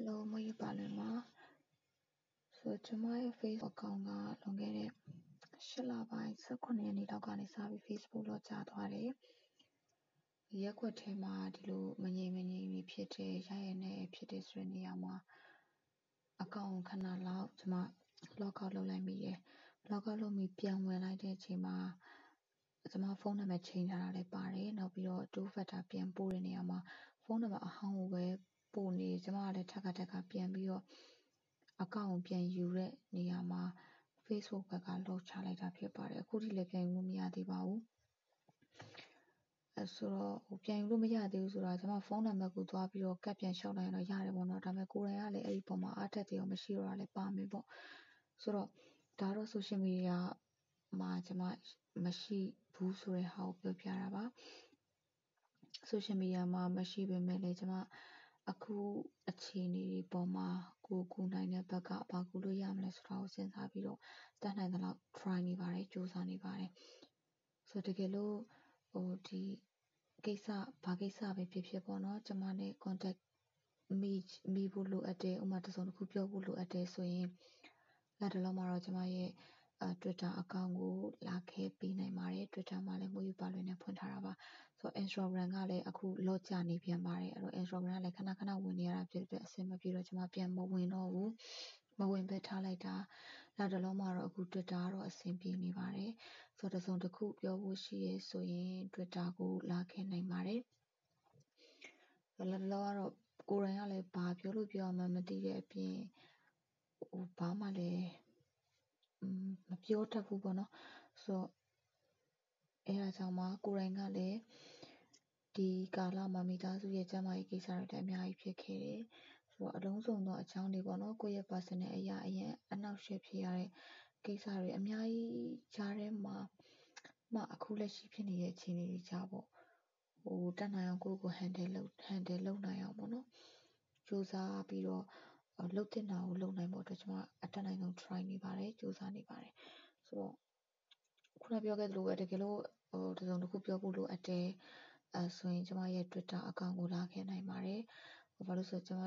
Hello မွေးပါလွင်ပါဆိုကျွန်မရဲ့ Facebook account ကလွန်ခဲ့တဲ့8လပိုင်း18ရက်နေ့လောက်ကနေစပြီး Facebook လောက်ကြာသွားတယ်ရက်ွက်ထဲမှာဒီလိုမငြိမ်မငြိမ်ဖြစ်တယ်ရရနဲ့ဖြစ်တယ်ဆိုတဲ့နေရာမှာအကောင့်ခဏလောက်ကျွန်မ log out လုပ်လိုက်မိတယ် log out လုပ်ပြီးပြန်ဝင်လိုက်တဲ့အချိန်မှာကျွန်မဖုန်းနံပါတ်ချိန်ထားတာလည်းပါတယ်နောက်ပြီးတော့ two factor ပြန်ပို့တဲ့နေရာမှာဖုန်းနံပါတ်အဟောင်းကိုပဲ ပို့နေကျွန်မကလည်း ထပ်ခါထပ်ခါ ပြန်ပြီးတော့အကောင့်ကိုပြန်ယူတဲ့နေရာမှာ Facebook ဘက်က lock ချလိုက်တာ ဖြစ်ပါတယ် အခုထိလည်း ပြန်ယူလို့ မရသေးပါဘူးအဲဆိုတော့ဟိုပြန်ယူလို့ မရသေးဘူးဆိုတာ ကျွန်မဖုန်းနံပါတ်ကို သွားပြီးတော့ကတ်ပြန်လျှောက်လိုက်ရင်တော့ ရတယ်ပေါ့နော် ဒါပေမဲ့ကိုယ်တိုင်ကလည်း အဲ့ဒီပုံမှာ အားတက်တယ်ရော မရှိတော့တာလည်း ပါမယ်ပေါ့ ဆိုတော့ ဒါတော့ social media မှာ ကျွန်မမရှိဘူးဆိုတဲ့ဟာကို ပြောပြတာပါ social media မှာ မရှိပေမဲ့လည်း ကျွန်မ အခုအခြေအနေတွေပေါ်မှာ ကိုကူနိုင်တဲ့ဘက်က ဘာကူလို့ရမလဲဆိုတာကိုစဉ်းစားပြီးတော့ တတ်နိုင်သလောက် try နေပါတယ်စူးစမ်းနေပါတယ် ဆိုတော့ တကယ်လို့ဟိုဒီကိစ္စ ဘာကိစ္စပဲဖြစ်ဖြစ်ပေါ့နော် ကျွန်မနဲ့ contact မိမိဖို့လိုအပ်တယ်ဥမာ တစ်စုံတစ်ခုပြောဖို့ လိုအပ်တယ်ဆိုရင်လက်တလုံးမှာတော့ ကျွန်မရဲ့အဲ Twitter account ကို လာခဲ့ပေးနိုင်ပါတယ် Twitter မှာလည်းမွေးယူပါလွင်နဲ့ ဖွင့်ထားတာပါ ဆိုတော့ Instagram ကလည်း အခု lock ကျနေပြန်ပါတယ် အဲ့တော့ Instagram ကလည်း ခဏခဏ ဝင်နေရတာဖြစ်တဲ့အတွက် အဆင်မပြေတော့ ကျွန်မ ပြန်မဝင်တော့ဘူး မဝင်ပဲထားလိုက်တာနောက်တစ်လုံးမှာတော့ အခု Twitter ကတော့ အဆင်ပြေနေပါတယ် ဆိုတော့ တစုံတစ်ခု ပြောဖို့ရှိရဆိုရင် Twitter ကို လာခဲ့နိုင်ပါတယ်လောလောကတော့ ကိုယ်တိုင်ကလည်း ဘာပြောလို့ပြောရမှန်းမသိတဲ့အပြင်ဟိုဘာမှလည်းမ ပြောတတ်ဘူးပေါ့နော်ဆိုတော့အဲဒါကြောင့်မှကိုယ်တိုင်ကလည်းဒီကာလမှာမိသားစုရဲ့ကျန်းမာရေးကိစ္စတွေလည်းအများကြီးဖြစ်ခဲ့တယ်ဆိုတော့အလုံးစုံသောအကြောင်းတွေပေါ့နော်ကိုယ့်ရဲ့ personal အရာအရင်အနှောက်အယှက်ဖြစ်ရတဲ့ကိစ္စတွေအများကြီးကြားထဲမှာမှအခုလက်ရှိဖြစ်နေတဲ့အခြေအနေတွေကြားပေါ့ဟိုတက်နိုင်အောင်ကိုယ့်ကို handle လုပ် handle လုပ်နိုင်အောင်ပေါ့နော်စူးစမ်းပြီးတော့လှုပ်တင်တာကိုလုပ်နိုင်ဖို့အတွက်ကျွန်မအတက်နိုင်ဆုံး try နေပါတယ်စူးစမ်းနေပါတယ် ဆိုတော့ခုနပြောခဲ့သလိုပဲတကယ်လို့ဟိုတစုံတစ်ခုပြောဖို့လိုအပ်တယ်အဲဆိုရင်ကျွန်မရဲ့ Twitter account ကိုလာခဲ့နိုင်ပါတယ်ဘာလို့ဆိုကျွန်မ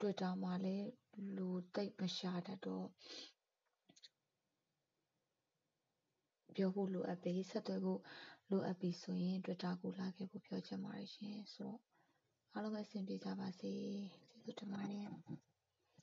Twitter မှာလည်းလူသိပ်မရှာတတ်တော့ပြောဖို့လိုအပ်ပြီးဆက်သွယ်ဖို့လိုအပ်ပြီးဆိုရင် Twitter ကိုလာခဲ့ဖို့ပြောချင်ပါတယ်ရှင်ဆိုတော့အားလုံးပဲအဆင်ပြေကြပါစေကျေးဇူးတင်ပါတယ်